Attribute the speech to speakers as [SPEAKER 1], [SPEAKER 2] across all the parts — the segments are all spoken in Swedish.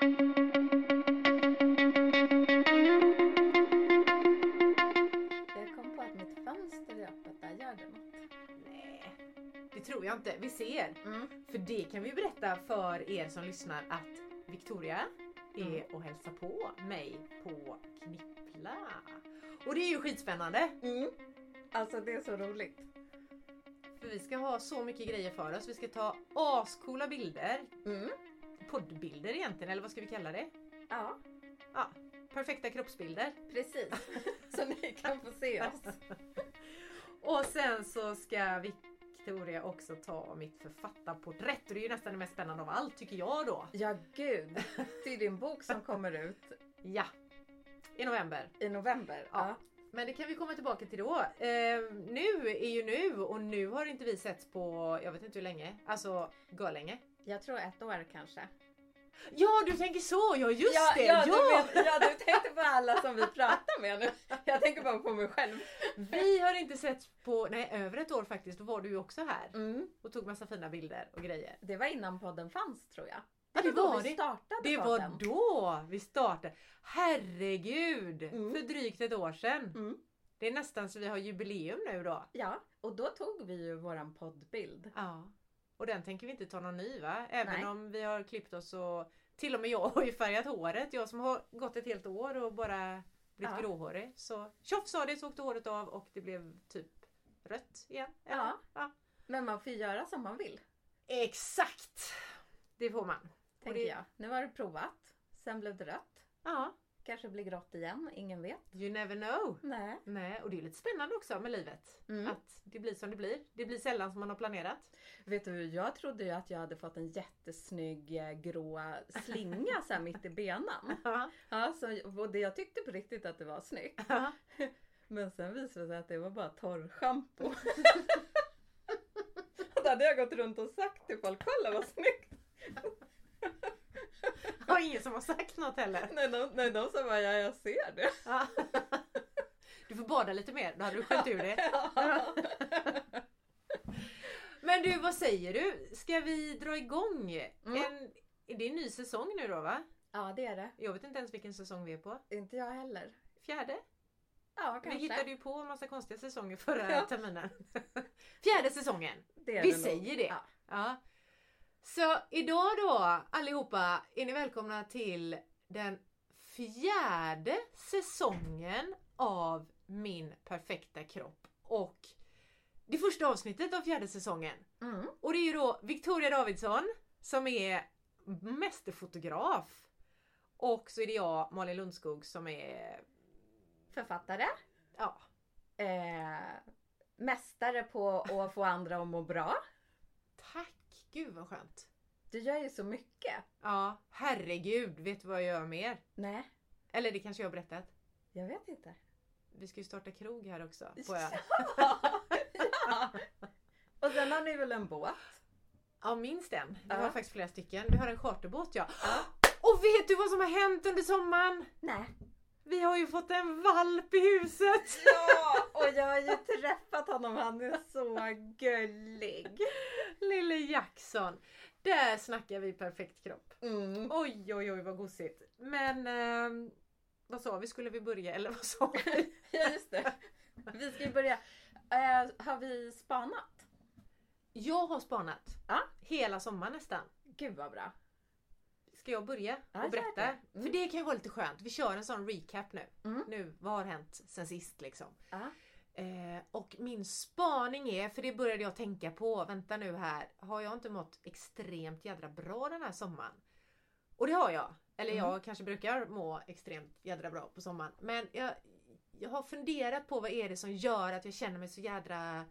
[SPEAKER 1] Jag kom på att mitt fönster är öppet där. Gör det något?
[SPEAKER 2] Nej, det tror jag inte. Vi ser.
[SPEAKER 1] Mm.
[SPEAKER 2] För det kan vi berätta för er som lyssnar att Victoria är och hälsar på mig på Knippla. Och det är ju skitspännande.
[SPEAKER 1] Mm. Alltså det är så roligt.
[SPEAKER 2] För vi ska ha så mycket grejer för oss. Vi ska ta ascoola bilder.
[SPEAKER 1] Mm.
[SPEAKER 2] Poddbilder egentligen, eller vad ska vi kalla det?
[SPEAKER 1] Ja,
[SPEAKER 2] Ja, perfekta kroppsbilder.
[SPEAKER 1] precis. så ni kan få se oss.
[SPEAKER 2] Och sen så ska Victoria också ta mitt författarporträtt. Och det är ju nästan det mest spännande av allt tycker jag då.
[SPEAKER 1] Ja, gud. Det är din bok som kommer ut
[SPEAKER 2] Ja, i november.
[SPEAKER 1] i november.
[SPEAKER 2] Ja. Men det kan vi komma tillbaka till då. Eh, nu är ju nu och nu har inte vi setts på, jag vet inte hur länge, alltså länge.
[SPEAKER 1] Jag tror ett år kanske.
[SPEAKER 2] Ja du tänker så, ja just
[SPEAKER 1] ja,
[SPEAKER 2] det!
[SPEAKER 1] ja,
[SPEAKER 2] Ja,
[SPEAKER 1] Du, men, ja, du tänkte på alla som vi pratar med nu. Jag tänker bara på mig själv.
[SPEAKER 2] Vi har inte setts på, nej över ett år faktiskt, då var du ju också här
[SPEAKER 1] Mm.
[SPEAKER 2] och tog massa fina bilder och grejer.
[SPEAKER 1] Det var innan podden fanns tror jag.
[SPEAKER 2] Ja, det
[SPEAKER 1] då
[SPEAKER 2] var
[SPEAKER 1] vi
[SPEAKER 2] det.
[SPEAKER 1] startade
[SPEAKER 2] Det var
[SPEAKER 1] podden.
[SPEAKER 2] då vi startade. Herregud!
[SPEAKER 1] Mm.
[SPEAKER 2] För drygt ett år sedan.
[SPEAKER 1] Mm.
[SPEAKER 2] Det är nästan så vi har jubileum nu då.
[SPEAKER 1] Ja, och då tog vi ju våran poddbild.
[SPEAKER 2] Ja. Och den tänker vi inte ta någon ny va? Även
[SPEAKER 1] Nej.
[SPEAKER 2] om vi har klippt oss och till och med jag har ju färgat håret. Jag som har gått ett helt år och bara blivit
[SPEAKER 1] Ja.
[SPEAKER 2] gråhårig. Så tjoff sa det så åkte håret av och det blev typ rött igen.
[SPEAKER 1] Ja.
[SPEAKER 2] ja.
[SPEAKER 1] Men man får göra som man vill.
[SPEAKER 2] Exakt! Det får man.
[SPEAKER 1] Tänker
[SPEAKER 2] det-
[SPEAKER 1] jag. Nu har du provat. Sen blev det rött.
[SPEAKER 2] Ja.
[SPEAKER 1] Kanske blir grått igen. Ingen vet.
[SPEAKER 2] You never know.
[SPEAKER 1] Nej.
[SPEAKER 2] Nej, och det är lite spännande också med livet.
[SPEAKER 1] Mm.
[SPEAKER 2] Att det blir som det blir. Det blir sällan som man har planerat.
[SPEAKER 1] Vet du, jag trodde ju att jag hade fått en jättesnygg eh, grå slinga så här mitt i benan.
[SPEAKER 2] Ja.
[SPEAKER 1] Så, och det, jag tyckte på riktigt att det var snyggt. Men sen visade det sig att det var bara torrschampo. Då hade jag gått runt och sagt till folk, kolla vad snyggt!
[SPEAKER 2] Och ingen som har sagt något heller.
[SPEAKER 1] Nej, de, nej, de sa bara, ja jag ser det.
[SPEAKER 2] Ja. Du får bada lite mer, då hade du skönt ur det. Men du, vad säger du? Ska vi dra igång?
[SPEAKER 1] Mm.
[SPEAKER 2] En, det är en ny säsong nu då va?
[SPEAKER 1] Ja, det är det.
[SPEAKER 2] Jag vet inte ens vilken säsong vi är på.
[SPEAKER 1] Inte jag heller.
[SPEAKER 2] Fjärde?
[SPEAKER 1] Ja,
[SPEAKER 2] Vi
[SPEAKER 1] kanske.
[SPEAKER 2] hittade ju på en massa konstiga säsonger förra
[SPEAKER 1] Ja.
[SPEAKER 2] terminen. Fjärde säsongen. Vi säger det.
[SPEAKER 1] Ja.
[SPEAKER 2] Ja. Så idag då allihopa är ni välkomna till den fjärde säsongen av Min perfekta kropp. Och det första avsnittet av fjärde säsongen.
[SPEAKER 1] Mm.
[SPEAKER 2] Och det är ju då Victoria Davidsson som är mästerfotograf. Och så är det jag, Malin Lundskog, som är
[SPEAKER 1] Författare.
[SPEAKER 2] ja,
[SPEAKER 1] Eh, mästare på att få andra att må bra.
[SPEAKER 2] tack! Gud vad skönt!
[SPEAKER 1] Du gör ju så mycket.
[SPEAKER 2] Ja, herregud, vet du vad jag gör mer?
[SPEAKER 1] Nej,
[SPEAKER 2] Eller det kanske jag har berättat.
[SPEAKER 1] jag vet inte.
[SPEAKER 2] Vi ska ju starta krog här också. På ön.
[SPEAKER 1] ja. Och sen har ni väl en båt?
[SPEAKER 2] Ja, minst en. Vi
[SPEAKER 1] Ja.
[SPEAKER 2] har faktiskt flera stycken. Vi har en charterbåt ja.
[SPEAKER 1] Ja.
[SPEAKER 2] Och vet du vad som har hänt under sommaren?
[SPEAKER 1] Nej.
[SPEAKER 2] Vi har ju fått en valp i huset!
[SPEAKER 1] Ja, och jag har ju träffat honom. Han är så gullig.
[SPEAKER 2] Lille Jackson. Där snackar vi perfekt kropp.
[SPEAKER 1] Mm.
[SPEAKER 2] Oj, oj, oj vad gosigt. Men ehm, vad sa vi? Skulle vi börja? Eller vad sa vi?
[SPEAKER 1] Ja, just det. Vi ska ju börja. Eh, har vi spanat?
[SPEAKER 2] Jag har spanat.
[SPEAKER 1] Ja.
[SPEAKER 2] Hela sommaren nästan.
[SPEAKER 1] Gud vad bra.
[SPEAKER 2] Ska jag börja
[SPEAKER 1] Ja,
[SPEAKER 2] och
[SPEAKER 1] gör
[SPEAKER 2] berätta?
[SPEAKER 1] Mm.
[SPEAKER 2] För det kan ju vara lite skönt. Vi kör en sån recap nu.
[SPEAKER 1] Mm.
[SPEAKER 2] Nu, vad har hänt sen sist liksom?
[SPEAKER 1] Ja.
[SPEAKER 2] Eh, och min spaning är, för det började jag tänka på, vänta nu här, har jag inte mått extremt jädra bra den här sommaren? Och det har jag. Eller
[SPEAKER 1] Mm.
[SPEAKER 2] jag kanske brukar må extremt jädra bra på sommaren. Men jag, jag har funderat på vad är det som gör att jag känner mig så jädra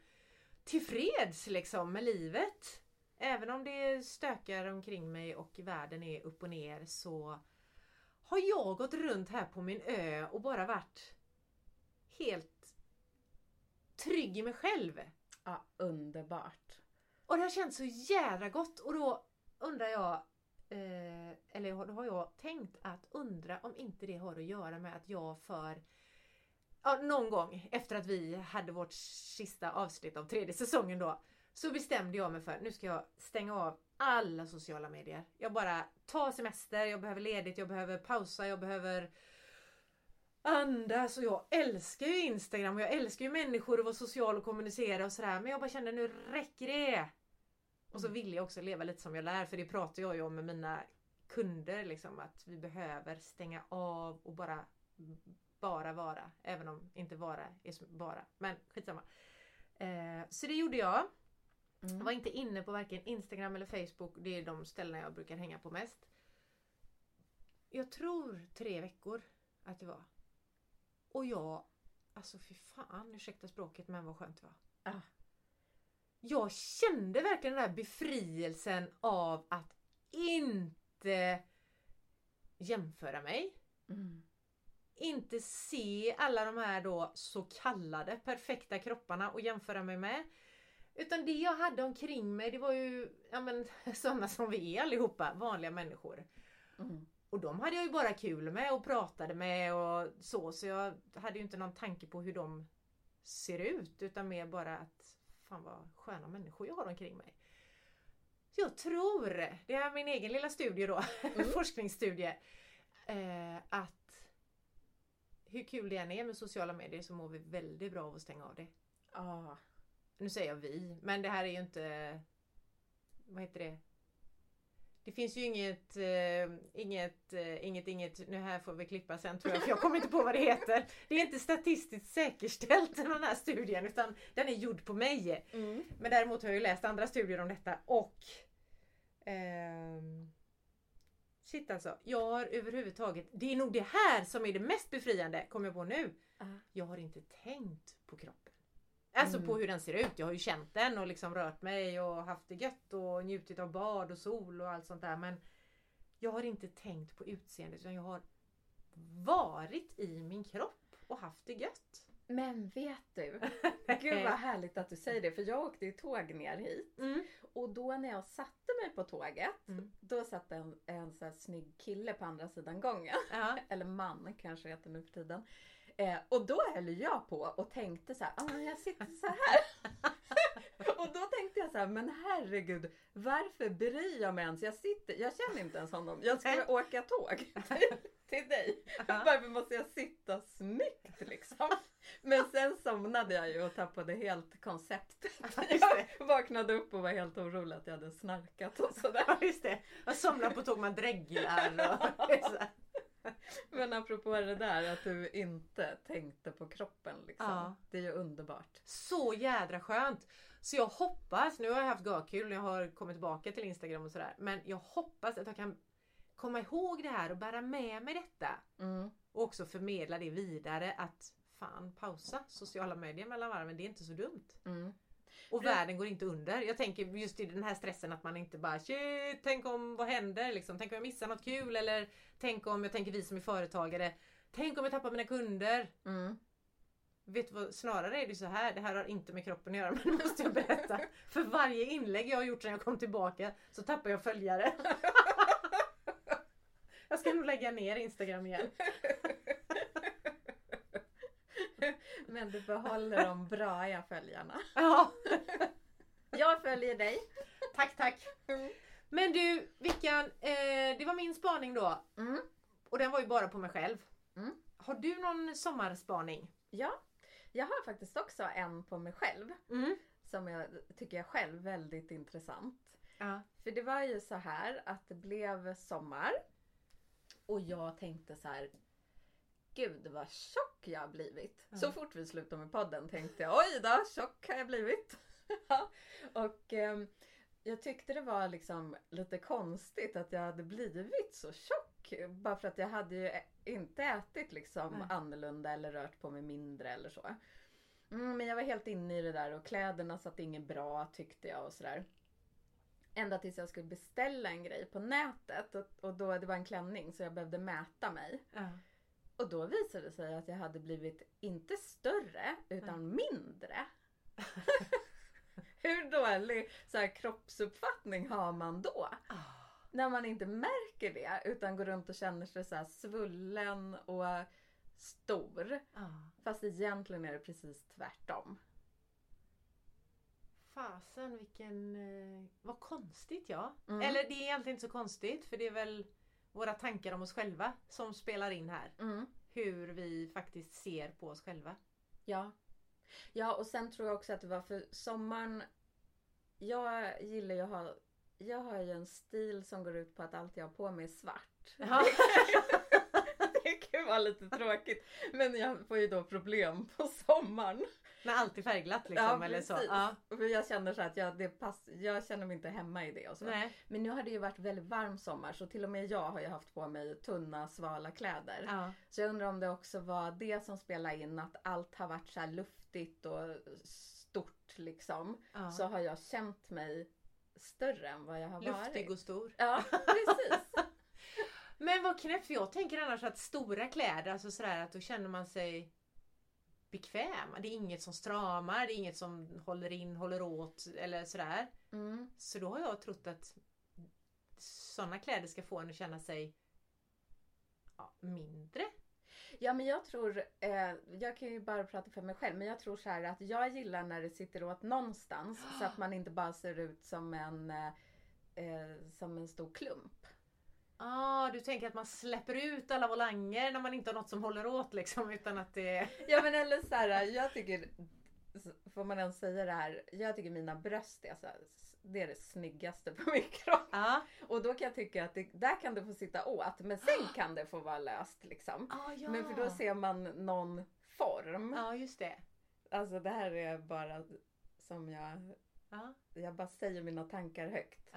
[SPEAKER 2] tillfreds liksom med livet. Även om det stökar omkring mig och världen är upp och ner så har jag gått runt här på min ö och bara varit helt trygg i mig själv.
[SPEAKER 1] ja, underbart.
[SPEAKER 2] Och det har känts så jädra gott och då undrar jag, eh, eller då har jag tänkt att undra om inte det har att göra med att jag för ja, någon gång efter att vi hade vårt sista avsnitt av tredje säsongen då Så bestämde jag mig för nu ska jag stänga av alla sociala medier. Jag bara tar semester, jag behöver ledigt, jag behöver pausa, jag behöver andas och jag älskar ju Instagram och jag älskar ju människor och vara social och kommunicera och sådär men jag bara kände nu räcker det! Och så
[SPEAKER 1] Mm.
[SPEAKER 2] vill jag också leva lite som jag lär för det pratar jag ju om med mina kunder liksom att vi behöver stänga av och bara bara vara. Även om inte vara är bara. Men skitsamma. Eh, så det gjorde jag.
[SPEAKER 1] Mm.
[SPEAKER 2] var inte inne på varken Instagram eller Facebook. Det är de ställena jag brukar hänga på mest. Jag tror tre veckor att det var. Och jag, alltså fy fan, ursäkta språket men vad skönt det var.
[SPEAKER 1] Ah.
[SPEAKER 2] Jag kände verkligen den här befrielsen av att inte jämföra mig.
[SPEAKER 1] Mm.
[SPEAKER 2] Inte se alla de här då så kallade perfekta kropparna och jämföra mig med. Utan det jag hade omkring mig det var ju ja, men, sådana som vi är allihopa, vanliga människor.
[SPEAKER 1] Mm.
[SPEAKER 2] Och de hade jag ju bara kul med och pratade med och så. Så jag hade ju inte någon tanke på hur de ser ut utan mer bara att fan vad sköna människor jag har omkring mig. Så jag tror, det är min egen lilla studie då,
[SPEAKER 1] Mm.
[SPEAKER 2] forskningsstudie, eh, att hur kul det än är med sociala medier så mår vi väldigt bra av att stänga av det.
[SPEAKER 1] Ja.
[SPEAKER 2] Nu säger jag vi, men det här är ju inte... Vad heter det? Det finns ju inget, eh, inget, eh, inget, inget, nu här får vi klippa sen tror jag för jag kommer inte på vad det heter. Det är inte statistiskt säkerställt den här studien utan den är gjord på mig.
[SPEAKER 1] Mm.
[SPEAKER 2] Men däremot har jag ju läst andra studier om detta och ehm, Shit alltså, jag har överhuvudtaget, det är nog det här som är det mest befriande, kommer jag på nu.
[SPEAKER 1] Ah.
[SPEAKER 2] Jag har inte tänkt på kroppen. Alltså
[SPEAKER 1] Mm.
[SPEAKER 2] på hur den ser ut. Jag har ju känt den och liksom rört mig och haft det gött och njutit av bad och sol och allt sånt där. Men jag har inte tänkt på utseendet utan jag har varit i min kropp och haft det gött.
[SPEAKER 1] Men vet du? Gud vad härligt att du säger det för jag åkte ju tåg ner hit
[SPEAKER 2] Mm.
[SPEAKER 1] och då när jag satte mig på tåget
[SPEAKER 2] Mm.
[SPEAKER 1] då satt en, en så här snygg kille på andra sidan gången.
[SPEAKER 2] Ja.
[SPEAKER 1] Eller man kanske heter nu för tiden. Eh, och då höll jag på och tänkte så här, ah, jag sitter så här. och då tänkte jag så här, men herregud, varför bryr jag mig ens? Jag sitter, jag känner inte ens honom. Jag ska
[SPEAKER 2] Nej.
[SPEAKER 1] åka tåg till, till dig. Varför måste jag sitta snyggt liksom? Men sen somnade jag ju och tappade helt konceptet. Jag vaknade upp och var helt orolig att jag hade snarkat och sådär.
[SPEAKER 2] Ja just det. Man somnar på tåg, man dreglar och
[SPEAKER 1] Men apropå det där att du inte tänkte på kroppen liksom.
[SPEAKER 2] Ja.
[SPEAKER 1] Det är ju underbart.
[SPEAKER 2] Så jädra skönt! Så jag hoppas, nu har jag haft görkul när jag har kommit tillbaka till Instagram och sådär. Men jag hoppas att jag kan komma ihåg det här och bära med mig detta.
[SPEAKER 1] Mm.
[SPEAKER 2] Och också förmedla det vidare att fan pausa sociala medier mellan varven, det är inte så dumt.
[SPEAKER 1] Mm.
[SPEAKER 2] Och världen går inte under. Jag tänker just i den här stressen att man inte bara shit, tänk om vad händer liksom? Tänk om jag missar något kul eller tänk om jag tänker vi som är företagare. Tänk om jag tappar mina kunder.
[SPEAKER 1] Mm.
[SPEAKER 2] Vet du vad, snarare är det så här, det här har inte med kroppen att göra men det måste jag berätta. För varje inlägg jag har gjort sedan jag kom tillbaka så tappar jag följare. jag ska nog lägga ner Instagram igen.
[SPEAKER 1] Men du behåller de braiga följarna.
[SPEAKER 2] Ja,
[SPEAKER 1] Jag följer dig.
[SPEAKER 2] tack tack.
[SPEAKER 1] Mm.
[SPEAKER 2] Men du Vickan, eh, det var min spaning då.
[SPEAKER 1] Mm.
[SPEAKER 2] Och den var ju bara på mig själv.
[SPEAKER 1] Mm.
[SPEAKER 2] Har du någon sommarspaning?
[SPEAKER 1] Ja, jag har faktiskt också en på mig själv.
[SPEAKER 2] Mm.
[SPEAKER 1] Som jag tycker jag själv väldigt intressant.
[SPEAKER 2] Ja.
[SPEAKER 1] För det var ju så här att det blev sommar. Och jag tänkte så här. Gud vad tjock jag har blivit.
[SPEAKER 2] Ja.
[SPEAKER 1] Så fort vi slutade med podden tänkte jag oj då, tjock har jag blivit. Och ehm, jag tyckte det var liksom lite konstigt att jag hade blivit så tjock. Bara för att jag hade ju inte ätit liksom
[SPEAKER 2] Nej.
[SPEAKER 1] annorlunda eller rört på mig mindre eller så. Mm, men jag var helt inne i det där och kläderna satt inget bra tyckte jag och sådär. Ända tills jag skulle beställa en grej på nätet och, och då det var en klänning så jag behövde mäta mig.
[SPEAKER 2] Ja.
[SPEAKER 1] Och då visade det sig att jag hade blivit inte större utan mindre. Hur dålig så här, kroppsuppfattning har man då?
[SPEAKER 2] Ah.
[SPEAKER 1] När man inte märker det utan går runt och känner sig så svullen och stor.
[SPEAKER 2] Ja.
[SPEAKER 1] Fast egentligen är det precis tvärtom.
[SPEAKER 2] Fasen vilken... Eh, vad konstigt ja.
[SPEAKER 1] Mm.
[SPEAKER 2] Eller det är egentligen inte så konstigt för det är väl våra tankar om oss själva som spelar in här.
[SPEAKER 1] Mm.
[SPEAKER 2] Hur vi faktiskt ser på oss själva.
[SPEAKER 1] Ja. Ja och sen tror jag också att det var för sommaren. Jag gillar ju att ha. Jag har ju en stil som går ut på att allt jag har på mig är svart.
[SPEAKER 2] Ja.
[SPEAKER 1] Det kan vara lite tråkigt. Men jag får ju då problem på sommaren.
[SPEAKER 2] När allt är färgglatt liksom eller så.
[SPEAKER 1] precis.
[SPEAKER 2] Ja.
[SPEAKER 1] För jag känner så att jag, det pass, jag känner mig inte hemma i det och så.
[SPEAKER 2] Nej.
[SPEAKER 1] Men nu har det ju varit väldigt varm sommar så till och med jag har ju haft på mig tunna svala kläder.
[SPEAKER 2] Ja.
[SPEAKER 1] Så jag undrar om det också var det som spelade in att allt har varit så här luftigt och stort liksom.
[SPEAKER 2] Ja.
[SPEAKER 1] Så har jag känt mig större än vad jag har
[SPEAKER 2] Luftig
[SPEAKER 1] varit.
[SPEAKER 2] och stor.
[SPEAKER 1] Ja precis.
[SPEAKER 2] Men vad knäppt för jag tänker annars att stora kläder, alltså sådär att då känner man sig bekväm. Det är inget som stramar, det är inget som håller in, håller åt eller sådär.
[SPEAKER 1] Mm.
[SPEAKER 2] Så då har jag trott att sådana kläder ska få en att känna sig ja, mindre.
[SPEAKER 1] Ja men jag tror, eh, jag kan ju bara prata för mig själv, men jag tror så här att jag gillar när det sitter åt någonstans så att man inte bara ser ut som en, eh, eh, som en stor klump.
[SPEAKER 2] Ah, du tänker att man släpper ut alla volanger när man inte har något som håller åt liksom utan att det...
[SPEAKER 1] Ja men eller så här, jag tycker, får man ens säga det här, jag tycker mina bröst är så här, det är det snyggaste på min kropp.
[SPEAKER 2] Ja.
[SPEAKER 1] Och då kan jag tycka att det, där kan det få sitta åt, men sen kan det få vara löst liksom.
[SPEAKER 2] Ah, ja.
[SPEAKER 1] Men för då ser man någon form.
[SPEAKER 2] Ja, just det.
[SPEAKER 1] Alltså det här är bara som jag,
[SPEAKER 2] Ja.
[SPEAKER 1] jag bara säger mina tankar högt.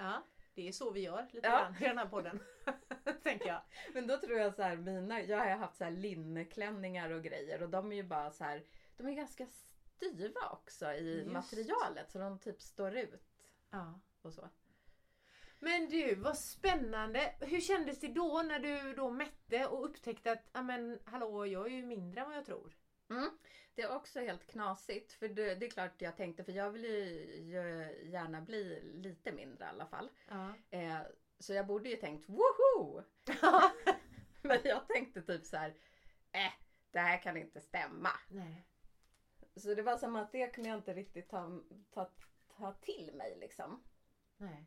[SPEAKER 2] Det är så vi gör lite
[SPEAKER 1] Ja.
[SPEAKER 2] grann i den här podden. tänker jag.
[SPEAKER 1] Men då tror jag så här, mina, jag har haft så här linneklänningar och grejer och de är ju bara så här, de är ganska styva också i
[SPEAKER 2] Just.
[SPEAKER 1] materialet så de typ står ut
[SPEAKER 2] Ja.
[SPEAKER 1] och så.
[SPEAKER 2] Men du, vad spännande! Hur kändes det då när du då mätte och upptäckte att ja men hallå, jag är ju mindre än vad jag tror?
[SPEAKER 1] Mm. Det är också helt knasigt för det, det är klart jag tänkte för jag vill ju, ju gärna bli lite mindre i alla fall.
[SPEAKER 2] Ja.
[SPEAKER 1] Eh, så jag borde ju tänkt woho! Men jag tänkte typ så här, eh, det här kan inte stämma.
[SPEAKER 2] Nej.
[SPEAKER 1] Så det var som att det kunde jag inte riktigt ta, ta, ta till mig liksom.
[SPEAKER 2] Nej.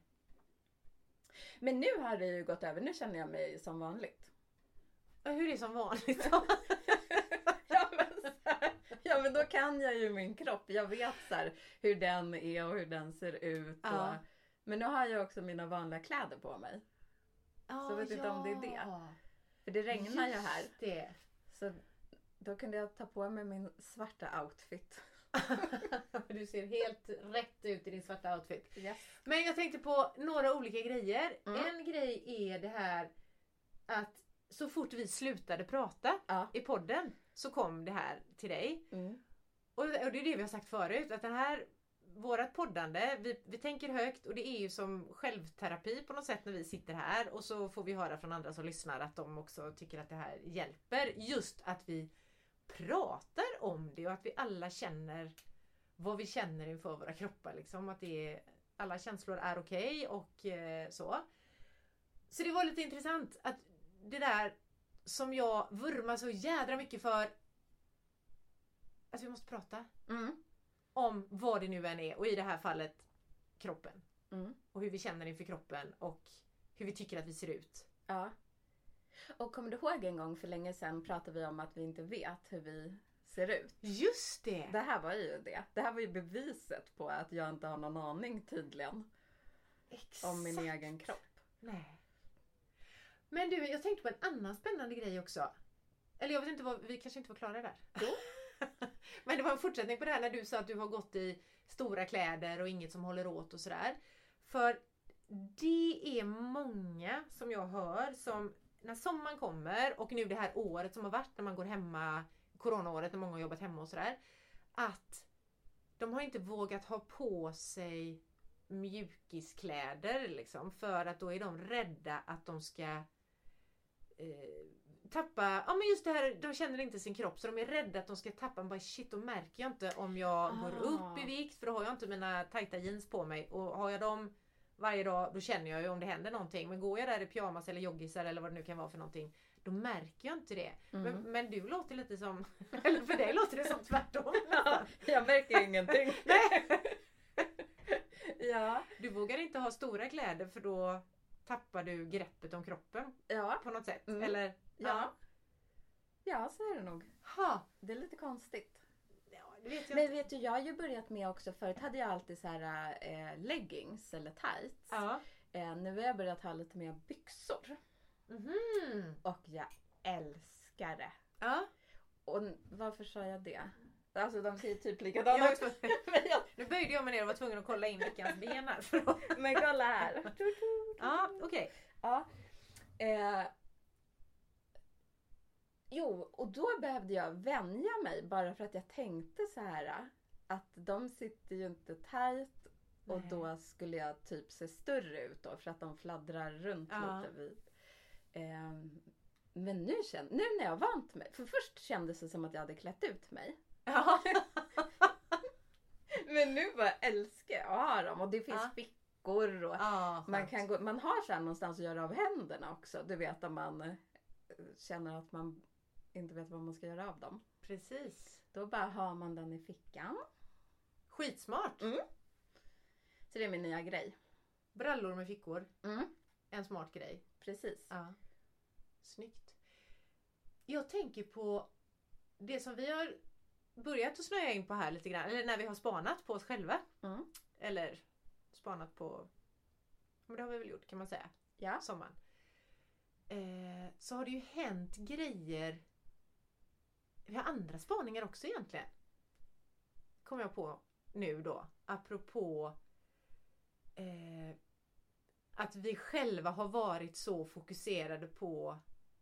[SPEAKER 1] Men nu har det ju gått över, nu känner jag mig som vanligt.
[SPEAKER 2] Hur är det som vanligt då?
[SPEAKER 1] ja, men så här, ja men då kan jag ju min kropp. Jag vet så här, hur den är och hur den ser ut. Och,
[SPEAKER 2] Ja.
[SPEAKER 1] Men nu har jag också mina vanliga kläder på mig.
[SPEAKER 2] Ja,
[SPEAKER 1] jag vet inte om det är det.
[SPEAKER 2] ja.
[SPEAKER 1] För det regnar ju här.
[SPEAKER 2] Det.
[SPEAKER 1] Så då kunde jag ta på mig min svarta outfit.
[SPEAKER 2] du ser helt rätt ut i din svarta outfit.
[SPEAKER 1] Yes.
[SPEAKER 2] Men jag tänkte på några olika grejer.
[SPEAKER 1] Mm.
[SPEAKER 2] En grej är det här att så fort vi slutade prata
[SPEAKER 1] Ja.
[SPEAKER 2] i podden så kom det här till dig.
[SPEAKER 1] Mm.
[SPEAKER 2] Och, och det är det vi har sagt förut, att den här Vårat poddande, vi, vi tänker högt och det är ju som självterapi på något sätt när vi sitter här och så får vi höra från andra som lyssnar att de också tycker att det här hjälper. Just att vi pratar om det och att vi alla känner vad vi känner inför våra kroppar. Liksom. Att det är, alla känslor är okej och eh, så. Så det var lite intressant att det där som jag vurmar så jädra mycket för att vi måste prata
[SPEAKER 1] Mm.
[SPEAKER 2] om vad det nu än är och i det här fallet kroppen.
[SPEAKER 1] Mm.
[SPEAKER 2] Och hur vi känner inför kroppen och hur vi tycker att vi ser ut.
[SPEAKER 1] Ja. Och kommer du ihåg en gång för länge sedan pratade vi om att vi inte vet hur vi ser ut?
[SPEAKER 2] Just det!
[SPEAKER 1] Det här var ju det. Det här var ju beviset på att jag inte har någon aning tydligen
[SPEAKER 2] Exakt.
[SPEAKER 1] om min egen kropp.
[SPEAKER 2] Nej. Men du, jag tänkte på en annan spännande grej också. Eller jag vet inte vad, vi kanske inte var klara där.
[SPEAKER 1] Jo.
[SPEAKER 2] Men det var en fortsättning på det här när du sa att du har gått i stora kläder och inget som håller åt och sådär. För det är många som jag hör som när sommaren kommer och nu det här året som har varit när man går hemma, coronaåret när många har jobbat hemma och sådär. Att de har inte vågat ha på sig mjukiskläder liksom för att då är de rädda att de ska tappa, ja men just det här, de känner inte sin kropp så de är rädda att de ska tappa, bara shit då märker jag inte om jag går
[SPEAKER 1] Ah.
[SPEAKER 2] upp i vikt för då har jag inte mina tajta jeans på mig och har jag dem varje dag då känner jag ju om det händer någonting men går jag där i pyjamas eller joggisar eller vad det nu kan vara för någonting då märker jag inte det.
[SPEAKER 1] Mm.
[SPEAKER 2] Men, men du låter lite som, eller för dig låter det som tvärtom.
[SPEAKER 1] Ja, jag märker ingenting. Ja.
[SPEAKER 2] Du vågar inte ha stora kläder för då tappar du greppet om kroppen
[SPEAKER 1] Ja.
[SPEAKER 2] på något sätt.
[SPEAKER 1] Mm.
[SPEAKER 2] Eller?
[SPEAKER 1] Ja. Ja, så är det nog.
[SPEAKER 2] Ha.
[SPEAKER 1] Det är lite konstigt.
[SPEAKER 2] Ja, vet
[SPEAKER 1] Men
[SPEAKER 2] inte.
[SPEAKER 1] vet du, jag har ju börjat med också, förut hade jag alltid så här eh, leggings eller tights.
[SPEAKER 2] Ja.
[SPEAKER 1] Eh, nu har jag börjat ha lite mer byxor.
[SPEAKER 2] Mhm.
[SPEAKER 1] Och jag älskar det.
[SPEAKER 2] Ja.
[SPEAKER 1] Och varför sa jag det? Alltså de ser ju typ likadana ut.
[SPEAKER 2] Nu böjde jag mig ner och var tvungen att kolla in veckans ben här.
[SPEAKER 1] Men kolla här.
[SPEAKER 2] Ja, okej.
[SPEAKER 1] Ja. Eh, jo, och då behövde jag vänja mig bara för att jag tänkte så här att de sitter ju inte tajt och
[SPEAKER 2] Nej.
[SPEAKER 1] då skulle jag typ se större ut då för att de fladdrar runt
[SPEAKER 2] Ja.
[SPEAKER 1] lite vid. Ehm, men nu, känn, nu när jag vant mig, för först kändes det som att jag hade klätt ut mig.
[SPEAKER 2] Ja.
[SPEAKER 1] Men nu bara älskar jag att ha dem och det finns
[SPEAKER 2] Ja.
[SPEAKER 1] fickor och
[SPEAKER 2] Ja,
[SPEAKER 1] Man, kan gå, man har här någonstans att göra av händerna också. Du vet om man eh, känner att man inte vet vad man ska göra av dem.
[SPEAKER 2] Precis.
[SPEAKER 1] Då bara har man den i fickan.
[SPEAKER 2] Skitsmart.
[SPEAKER 1] Mm. Så det är min nya grej.
[SPEAKER 2] Brallor med fickor.
[SPEAKER 1] Mm.
[SPEAKER 2] En smart grej.
[SPEAKER 1] Precis.
[SPEAKER 2] Ja. Snyggt. Jag tänker på det som vi har börjat att snöa in på här lite grann. Eller när vi har spanat på oss själva.
[SPEAKER 1] Mm.
[SPEAKER 2] Eller spanat på... Men det har vi väl gjort kan man säga.
[SPEAKER 1] Ja.
[SPEAKER 2] Sommaren. Eh, så har det ju hänt grejer. Vi har andra spaningar också egentligen. Kommer jag på nu då. Apropå eh, att vi själva har varit så fokuserade på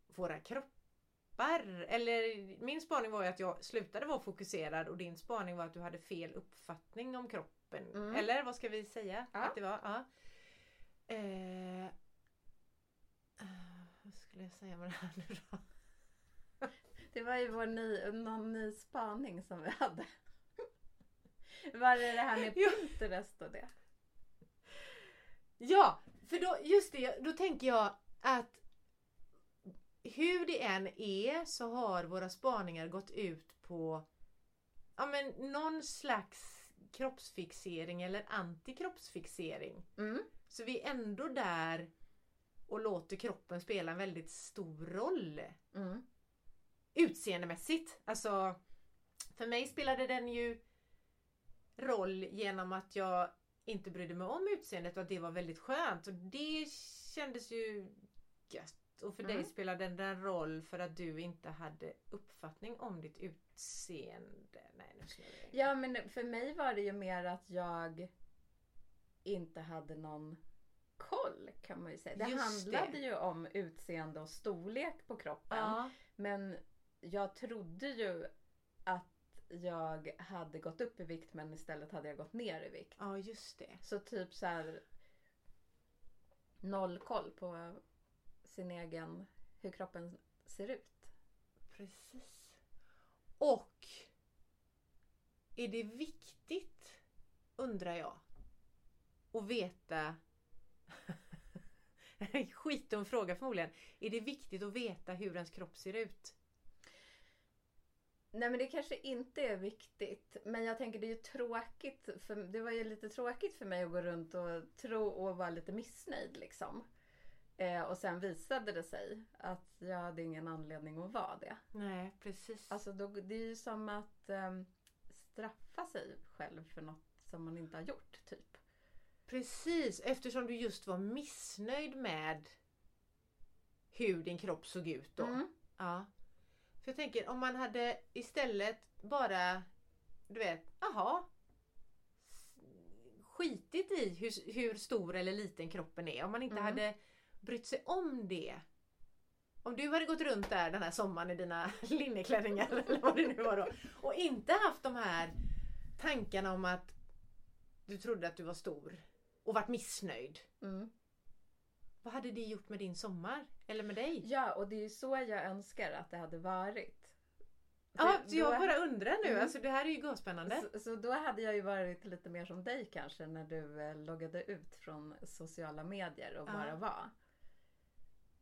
[SPEAKER 2] våra kroppar. Eller min spaning var ju att jag slutade vara fokuserad och din spaning var att du hade fel uppfattning om kroppen.
[SPEAKER 1] Mm.
[SPEAKER 2] Eller vad ska vi säga?
[SPEAKER 1] Ja.
[SPEAKER 2] Att det var? Ja. Eh, eh, vad skulle jag säga med det här nu då?
[SPEAKER 1] Det var ju vår ny, någon ny spaning som vi hade. Var det det här med. Pinterest och det?
[SPEAKER 2] Ja, för då, just det, då tänker jag att hur det än är så har våra spaningar gått ut på ja, men någon slags kroppsfixering eller antikroppsfixering.
[SPEAKER 1] Mm.
[SPEAKER 2] Så vi är ändå där och låter kroppen spela en väldigt stor roll.
[SPEAKER 1] Mm.
[SPEAKER 2] utseendemässigt. Alltså, för mig spelade den ju roll genom att jag inte brydde mig om utseendet och att det var väldigt skönt. Och det kändes ju gött. Och för
[SPEAKER 1] Mm.
[SPEAKER 2] dig spelade den en roll för att du inte hade uppfattning om ditt utseende. Nej, nu snurrar jag.
[SPEAKER 1] Ja men för mig var det ju mer att jag inte hade någon koll kan man ju säga. Det
[SPEAKER 2] Just
[SPEAKER 1] handlade
[SPEAKER 2] det.
[SPEAKER 1] ju om utseende och storlek på kroppen.
[SPEAKER 2] Ja,
[SPEAKER 1] Men jag trodde ju att jag hade gått upp i vikt men istället hade jag gått ner i vikt.
[SPEAKER 2] ja, just det.
[SPEAKER 1] Så typ så här noll koll på sin egen, hur kroppen ser ut.
[SPEAKER 2] Precis. Och är det viktigt, undrar jag, att veta Skitdum fråga förmodligen. Är det viktigt att veta hur ens kropp ser ut?
[SPEAKER 1] Nej men det kanske inte är viktigt. Men jag tänker det är ju tråkigt. För, det var ju lite tråkigt för mig att gå runt och tro och vara lite missnöjd liksom. Eh, och sen visade det sig att jag hade ingen anledning att vara det.
[SPEAKER 2] Nej, precis.
[SPEAKER 1] Alltså då, det är ju som att ehm, straffa sig själv för något som man inte har gjort typ.
[SPEAKER 2] Precis, eftersom du just var missnöjd med hur din kropp såg ut då.
[SPEAKER 1] Mm.
[SPEAKER 2] Ja. För jag tänker om man hade istället bara, du vet, aha. Skitit i hur, hur stor eller liten kroppen är. Om man inte
[SPEAKER 1] Mm.
[SPEAKER 2] hade brytt sig om det. Om du hade gått runt där den här sommaren i dina linneklänningar eller vad det nu var då. Och inte haft de här tankarna om att du trodde att du var stor och varit missnöjd.
[SPEAKER 1] Mm.
[SPEAKER 2] Vad hade det gjort med din sommar? Eller med dig?
[SPEAKER 1] Ja och det är så jag önskar att det hade varit.
[SPEAKER 2] Ja, så jag bara undrar nu.
[SPEAKER 1] Mm.
[SPEAKER 2] Alltså det här är ju gåspännande.
[SPEAKER 1] Så, så då hade jag ju varit lite mer som dig kanske när du eh, loggade ut från sociala medier och
[SPEAKER 2] Ja.
[SPEAKER 1] bara var.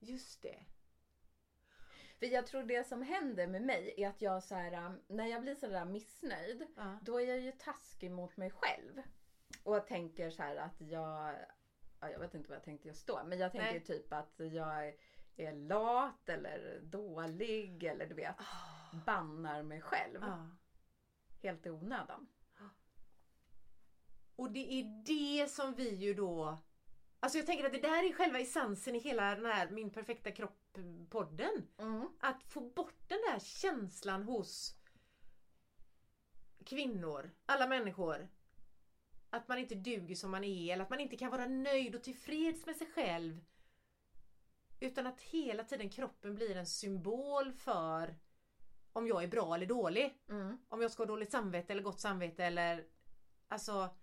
[SPEAKER 2] Just det.
[SPEAKER 1] För jag tror det som händer med mig är att jag så här, um, när jag blir sådär missnöjd,
[SPEAKER 2] Ja.
[SPEAKER 1] då är jag ju taskig mot mig själv. Och tänker så här att jag, ja, jag vet inte vad jag tänkte just då, men jag tänker
[SPEAKER 2] Nej.
[SPEAKER 1] typ att jag är lat eller dålig eller du vet, bannar mig själv
[SPEAKER 2] Ja.
[SPEAKER 1] helt i onödan.
[SPEAKER 2] Och det är det som vi ju då... Alltså jag tänker att det där är själva essensen i hela den här Min perfekta kropp-podden.
[SPEAKER 1] Mm.
[SPEAKER 2] Att få bort den där känslan hos kvinnor, alla människor. Att man inte duger som man är eller att man inte kan vara nöjd och tillfreds med sig själv. Utan att hela tiden kroppen blir en symbol för om jag är bra eller dålig.
[SPEAKER 1] Mm.
[SPEAKER 2] Om jag ska ha dåligt samvete eller gott samvete eller alltså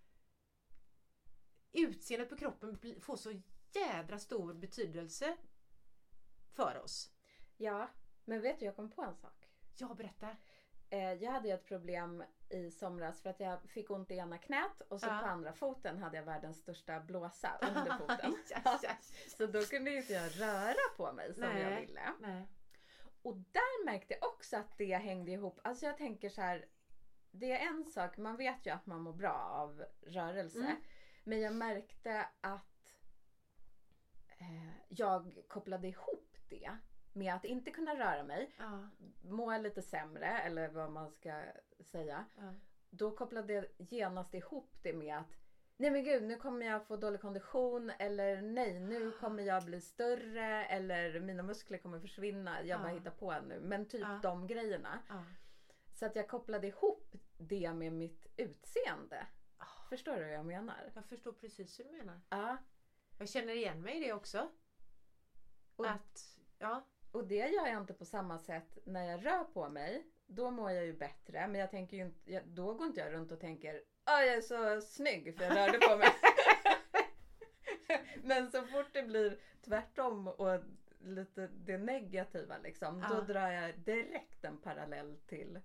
[SPEAKER 2] utseendet på kroppen får så jädra stor betydelse för oss.
[SPEAKER 1] Ja, men vet du jag kom på en sak.
[SPEAKER 2] Ja, berätta.
[SPEAKER 1] Eh, jag hade ju ett problem i somras för att jag fick ont i ena knät och så
[SPEAKER 2] Ja.
[SPEAKER 1] på andra foten hade jag världens största blåsa under foten.
[SPEAKER 2] Aj, aj.
[SPEAKER 1] Så då kunde ju inte jag röra på mig som
[SPEAKER 2] Nej.
[SPEAKER 1] jag ville.
[SPEAKER 2] Nej.
[SPEAKER 1] Och där märkte jag också att det hängde ihop. Alltså jag tänker så här. Det är en sak, man vet ju att man mår bra av rörelse.
[SPEAKER 2] Mm.
[SPEAKER 1] Men jag märkte att eh, jag kopplade ihop det med att inte kunna röra mig,
[SPEAKER 2] Ja,
[SPEAKER 1] må lite sämre eller vad man ska säga.
[SPEAKER 2] ja.
[SPEAKER 1] Då kopplade jag genast ihop det med att Nej men gud, nu kommer jag få dålig kondition eller nej, nu kommer jag bli större eller mina muskler kommer försvinna. Jag bara
[SPEAKER 2] Ja.
[SPEAKER 1] hittar på nu. Men typ
[SPEAKER 2] Ja.
[SPEAKER 1] de grejerna.
[SPEAKER 2] ja.
[SPEAKER 1] Så att jag kopplade ihop det med mitt utseende. Förstår du vad jag menar?
[SPEAKER 2] Jag förstår precis hur du menar.
[SPEAKER 1] Ja.
[SPEAKER 2] Jag känner igen mig i det också.
[SPEAKER 1] Och,
[SPEAKER 2] Att, ja.
[SPEAKER 1] och det gör jag inte på samma sätt när jag rör på mig. Då mår jag ju bättre. Men jag tänker inte, då går inte jag runt och tänker Åh, jag är så snygg för jag rörde på mig. Men så fort det blir tvärtom och lite det negativa liksom. Då
[SPEAKER 2] Ja.
[SPEAKER 1] drar jag direkt en parallell till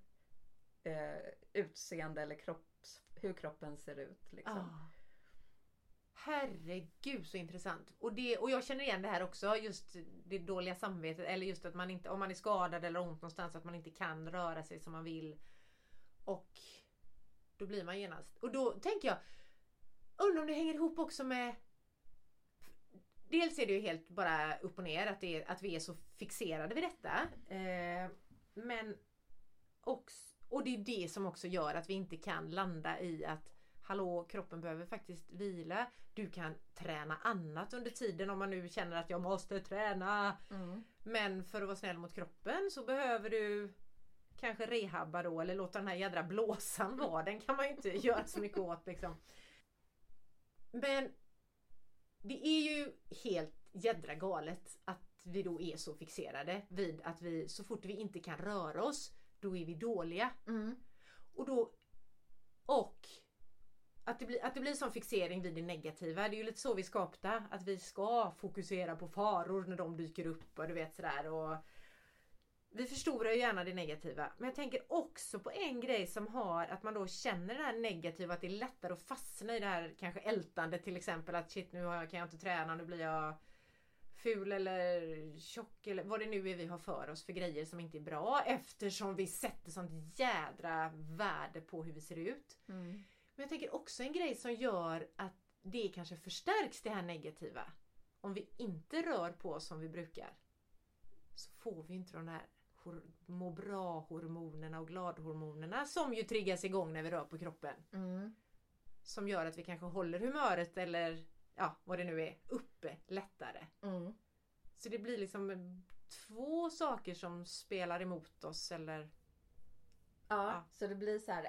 [SPEAKER 1] eh, utseende eller kropps, hur kroppen ser ut. Liksom.
[SPEAKER 2] Ah. Herregud så intressant. Och, det, och jag känner igen det här också. Just det dåliga samvetet. Eller just att man inte, om man är skadad eller har ont någonstans, att man inte kan röra sig som man vill. Och då blir man genast. Och då tänker jag, undrar om det hänger ihop också med Dels är det ju helt bara upp och ner att, det att vi är så fixerade vid detta. Eh, men också, och det är det som också gör att vi inte kan landa i att Hallå, kroppen behöver faktiskt vila. Du kan träna annat under tiden om man nu känner att jag måste träna.
[SPEAKER 1] Mm.
[SPEAKER 2] Men för att vara snäll mot kroppen så behöver du kanske rehabba då eller låta den här jädra blåsan vara. Den kan man ju inte göra så mycket åt liksom. Men det är ju helt jädra galet att vi då är så fixerade vid att vi så fort vi inte kan röra oss då är vi dåliga.
[SPEAKER 1] Mm.
[SPEAKER 2] Och då och att det, blir, att det blir sån fixering vid det negativa. Det är ju lite så vi är skapta. Att vi ska fokusera på faror när de dyker upp och du vet sådär. Och vi förstorar ju gärna det negativa. Men jag tänker också på en grej som har att man då känner det här negativa. Att det är lättare att fastna i det här kanske ältandet till exempel. Att shit nu har jag- kan jag inte träna, nu blir jag ful eller tjock eller vad det nu är vi har för oss för grejer som inte är bra. Eftersom vi sätter sånt jädra värde på hur vi ser ut.
[SPEAKER 1] Mm.
[SPEAKER 2] Men jag tänker också en grej som gör att det kanske förstärks det här negativa. Om vi inte rör på oss som vi brukar. Så får vi inte de här må bra-hormonerna och gladhormonerna som ju triggas igång när vi rör på kroppen.
[SPEAKER 1] Mm.
[SPEAKER 2] Som gör att vi kanske håller humöret eller ja, vad det nu är, uppe lättare.
[SPEAKER 1] Mm.
[SPEAKER 2] Så det blir liksom två saker som spelar emot oss eller
[SPEAKER 1] Ja,
[SPEAKER 2] Ja.
[SPEAKER 1] så det blir så här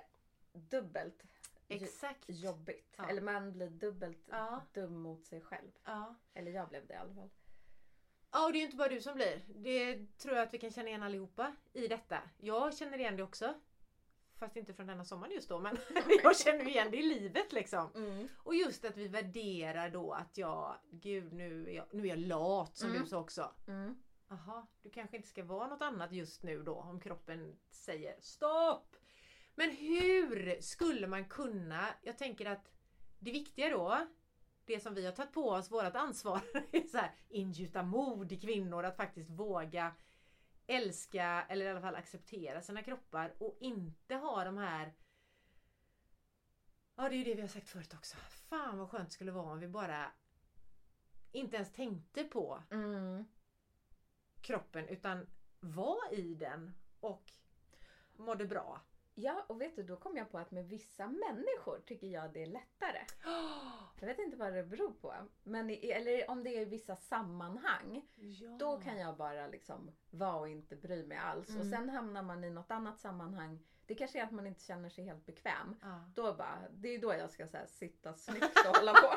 [SPEAKER 1] dubbelt
[SPEAKER 2] exakt.
[SPEAKER 1] jobbigt.
[SPEAKER 2] Ja.
[SPEAKER 1] Eller man blir dubbelt
[SPEAKER 2] Ja.
[SPEAKER 1] dum mot sig själv. Eller jag blev det i alla fall.
[SPEAKER 2] Ja, och det är ju inte bara du som blir. Det tror jag att vi kan känna igen allihopa i detta. Jag känner igen det också. Fast inte från denna sommaren just då, men jag känner igen det i livet liksom.
[SPEAKER 1] Mm.
[SPEAKER 2] Och just att vi värderar då att jag, gud nu är jag, nu är jag lat som
[SPEAKER 1] Mm.
[SPEAKER 2] du sa också.
[SPEAKER 1] Mm.
[SPEAKER 2] Du kanske inte ska vara något annat just nu då om kroppen säger stopp! Men hur skulle man kunna, jag tänker att det viktiga då, det som vi har tagit på oss, vårt ansvar, är så här, ingjuta mod i kvinnor att faktiskt våga älska eller i alla fall acceptera sina kroppar och inte ha de här Ja, det är ju det vi har sagt förut också. Fan vad skönt det skulle vara om vi bara inte ens tänkte på
[SPEAKER 1] Mm.
[SPEAKER 2] kroppen utan var i den och mådde bra.
[SPEAKER 1] Ja, och vet du, då kom jag på att med vissa människor tycker jag det är lättare. Jag vet inte vad det beror på. Men i, eller om det är i vissa sammanhang.
[SPEAKER 2] Ja.
[SPEAKER 1] Då kan jag bara liksom vara och inte bry mig alls. Och
[SPEAKER 2] Mm.
[SPEAKER 1] sen hamnar man i något annat sammanhang. Det kanske är att man inte känner sig helt bekväm.
[SPEAKER 2] Ja.
[SPEAKER 1] Då bara, det är då jag ska så här, sitta snyggt och hålla på.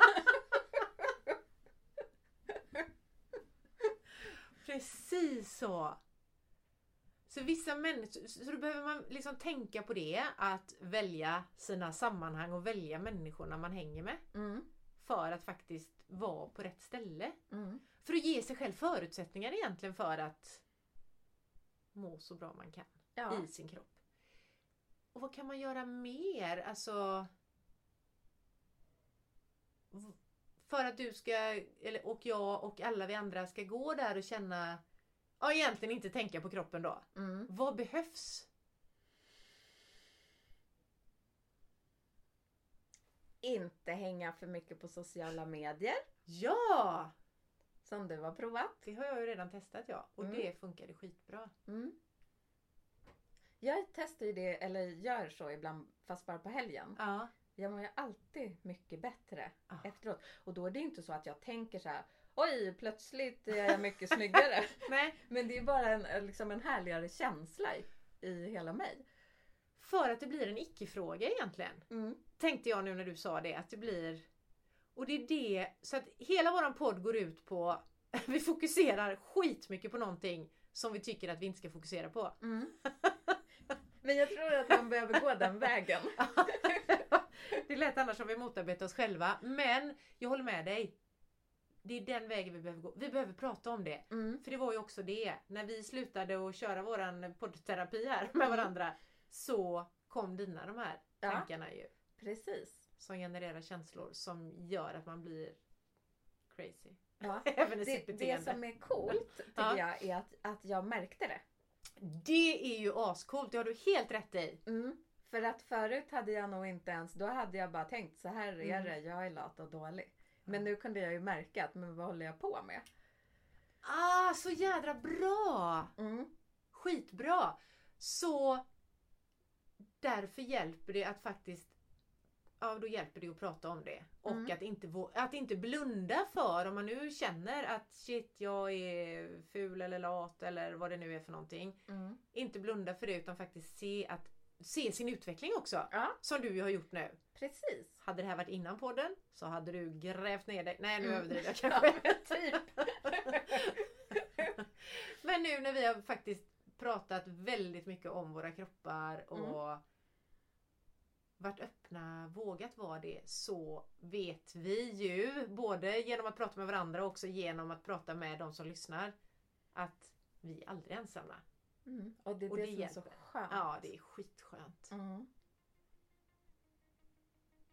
[SPEAKER 2] Precis så! Så vissa människor, så då behöver man liksom tänka på det, att välja sina sammanhang och välja människorna man hänger med.
[SPEAKER 1] Mm.
[SPEAKER 2] För att faktiskt vara på rätt ställe.
[SPEAKER 1] Mm.
[SPEAKER 2] För att ge sig själv förutsättningar egentligen för att må så bra man kan
[SPEAKER 1] Ja.
[SPEAKER 2] i sin kropp. Och vad kan man göra mer? Alltså... För att du ska, eller, och jag och alla vi andra ska gå där och känna... Ja, egentligen inte tänka på kroppen då.
[SPEAKER 1] Mm.
[SPEAKER 2] Vad behövs?
[SPEAKER 1] Inte hänga för mycket på sociala medier.
[SPEAKER 2] Ja!
[SPEAKER 1] Som du har provat.
[SPEAKER 2] Det har jag ju redan testat ja. Och
[SPEAKER 1] Mm.
[SPEAKER 2] det funkade skitbra.
[SPEAKER 1] Mm. Jag testar ju det, eller gör så ibland, fast bara på helgen.
[SPEAKER 2] Ja.
[SPEAKER 1] Jag mår ju alltid mycket bättre
[SPEAKER 2] Ah.
[SPEAKER 1] efteråt. Och då är det inte så att jag tänker så här. Oj, plötsligt är jag mycket snyggare.
[SPEAKER 2] Nej,
[SPEAKER 1] Men det är bara en, liksom en härligare känsla i, i hela mig.
[SPEAKER 2] för att det blir en icke-fråga egentligen.
[SPEAKER 1] Mm.
[SPEAKER 2] Tänkte jag nu när du sa det, att det blir... Och det är det, så att hela våran podd går ut på... Vi fokuserar skitmycket på någonting som vi tycker att vi inte ska fokusera på.
[SPEAKER 1] Mm. Men jag tror att man behöver gå den vägen.
[SPEAKER 2] det är lätt annars om vi motarbetar oss själva. Men jag håller med dig. Det är den vägen vi behöver gå. Vi behöver prata om det.
[SPEAKER 1] Mm.
[SPEAKER 2] För det var ju också det. När vi slutade att köra våran poddterapi här med
[SPEAKER 1] Mm.
[SPEAKER 2] varandra. Så kom dina de här
[SPEAKER 1] Ja.
[SPEAKER 2] tankarna ju.
[SPEAKER 1] Precis.
[SPEAKER 2] Som genererar känslor som gör att man blir crazy.
[SPEAKER 1] Ja.
[SPEAKER 2] Även i
[SPEAKER 1] Det,
[SPEAKER 2] sitt
[SPEAKER 1] det
[SPEAKER 2] beteende.
[SPEAKER 1] som är coolt tycker
[SPEAKER 2] Ja.
[SPEAKER 1] jag är att, att jag märkte det.
[SPEAKER 2] Det är ju ascoolt, det har du helt rätt i.
[SPEAKER 1] Mm. För att förut hade jag nog inte ens, då hade jag bara tänkt så här är
[SPEAKER 2] Mm.
[SPEAKER 1] det, jag är lat och dålig. Men nu kunde jag ju märka att men vad håller jag på med?
[SPEAKER 2] Ah, så jädra bra!
[SPEAKER 1] Mm.
[SPEAKER 2] Skitbra! Så därför hjälper det att faktiskt Ja, då hjälper det att prata om det. Och
[SPEAKER 1] Mm.
[SPEAKER 2] att, inte, att inte blunda för om man nu känner att shit, jag är ful eller lat eller vad det nu är för någonting.
[SPEAKER 1] Mm.
[SPEAKER 2] Inte blunda för det utan faktiskt se, att, se sin utveckling också.
[SPEAKER 1] Ja,
[SPEAKER 2] Som du har gjort nu.
[SPEAKER 1] precis.
[SPEAKER 2] Hade det här varit innan podden så hade du grävt ner dig. Nej nu
[SPEAKER 1] Mm.
[SPEAKER 2] överdriver jag
[SPEAKER 1] Ja,
[SPEAKER 2] kanske.
[SPEAKER 1] men typ.
[SPEAKER 2] Men nu när vi har faktiskt pratat väldigt mycket om våra kroppar och
[SPEAKER 1] Mm.
[SPEAKER 2] varit öppna, vågat vara det, så vet vi ju både genom att prata med varandra och också genom att prata med de som lyssnar att vi är aldrig ensamma.
[SPEAKER 1] Mm. Och det är
[SPEAKER 2] Och
[SPEAKER 1] det,
[SPEAKER 2] det
[SPEAKER 1] som är så skönt.
[SPEAKER 2] Ja, det är skitskönt.
[SPEAKER 1] Mm.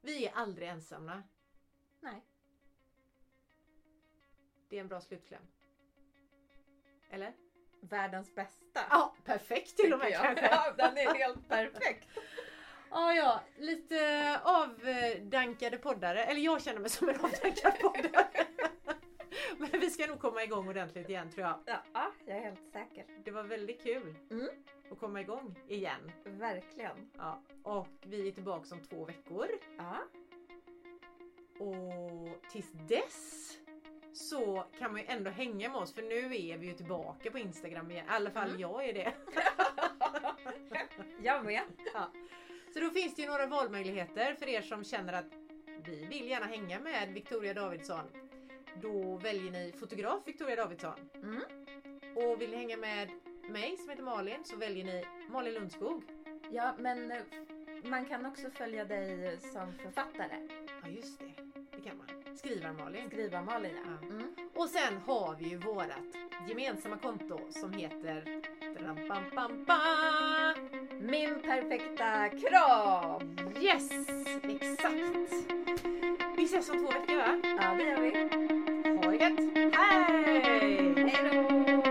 [SPEAKER 2] Vi är aldrig ensamma.
[SPEAKER 1] Nej.
[SPEAKER 2] Det är en bra slutkläm. Eller?
[SPEAKER 1] Världens bästa.
[SPEAKER 2] Ja, perfekt till och med kanske.
[SPEAKER 1] Ja, den är helt perfekt.
[SPEAKER 2] Ja, ja, lite avdankade poddare. Eller jag känner mig som en avdankad poddare. Men vi ska nog komma igång ordentligt igen tror jag.
[SPEAKER 1] Ja, ja, jag är helt säker.
[SPEAKER 2] Det var väldigt kul
[SPEAKER 1] Mm.
[SPEAKER 2] att komma igång igen.
[SPEAKER 1] Verkligen.
[SPEAKER 2] Ja, och vi är tillbaka om två veckor.
[SPEAKER 1] Ja.
[SPEAKER 2] Och tills dess så kan man ju ändå hänga med oss för nu är vi ju tillbaka på Instagram igen. I alla fall
[SPEAKER 1] Mm.
[SPEAKER 2] jag är det.
[SPEAKER 1] jag med.
[SPEAKER 2] Så då finns det ju några valmöjligheter för er som känner att vi vill gärna hänga med Victoria Davidsson. Då väljer ni fotograf Victoria Davidsson.
[SPEAKER 1] Mm.
[SPEAKER 2] Och vill ni hänga med mig som heter Malin så väljer ni Malin Lundskog.
[SPEAKER 1] Ja, men eh, man kan också följa dig som författare.
[SPEAKER 2] Ja just det, det kan man. Skrivar Malin.
[SPEAKER 1] Skriva Malin ja. Mm.
[SPEAKER 2] Och sen har vi ju vårat gemensamma konto som heter.
[SPEAKER 1] Min perfekta kropp!
[SPEAKER 2] Yes! Exakt! Vi ses om två veckor va?
[SPEAKER 1] Ja, det gör vi.
[SPEAKER 2] Ha det gött! Hej!
[SPEAKER 1] Hej då!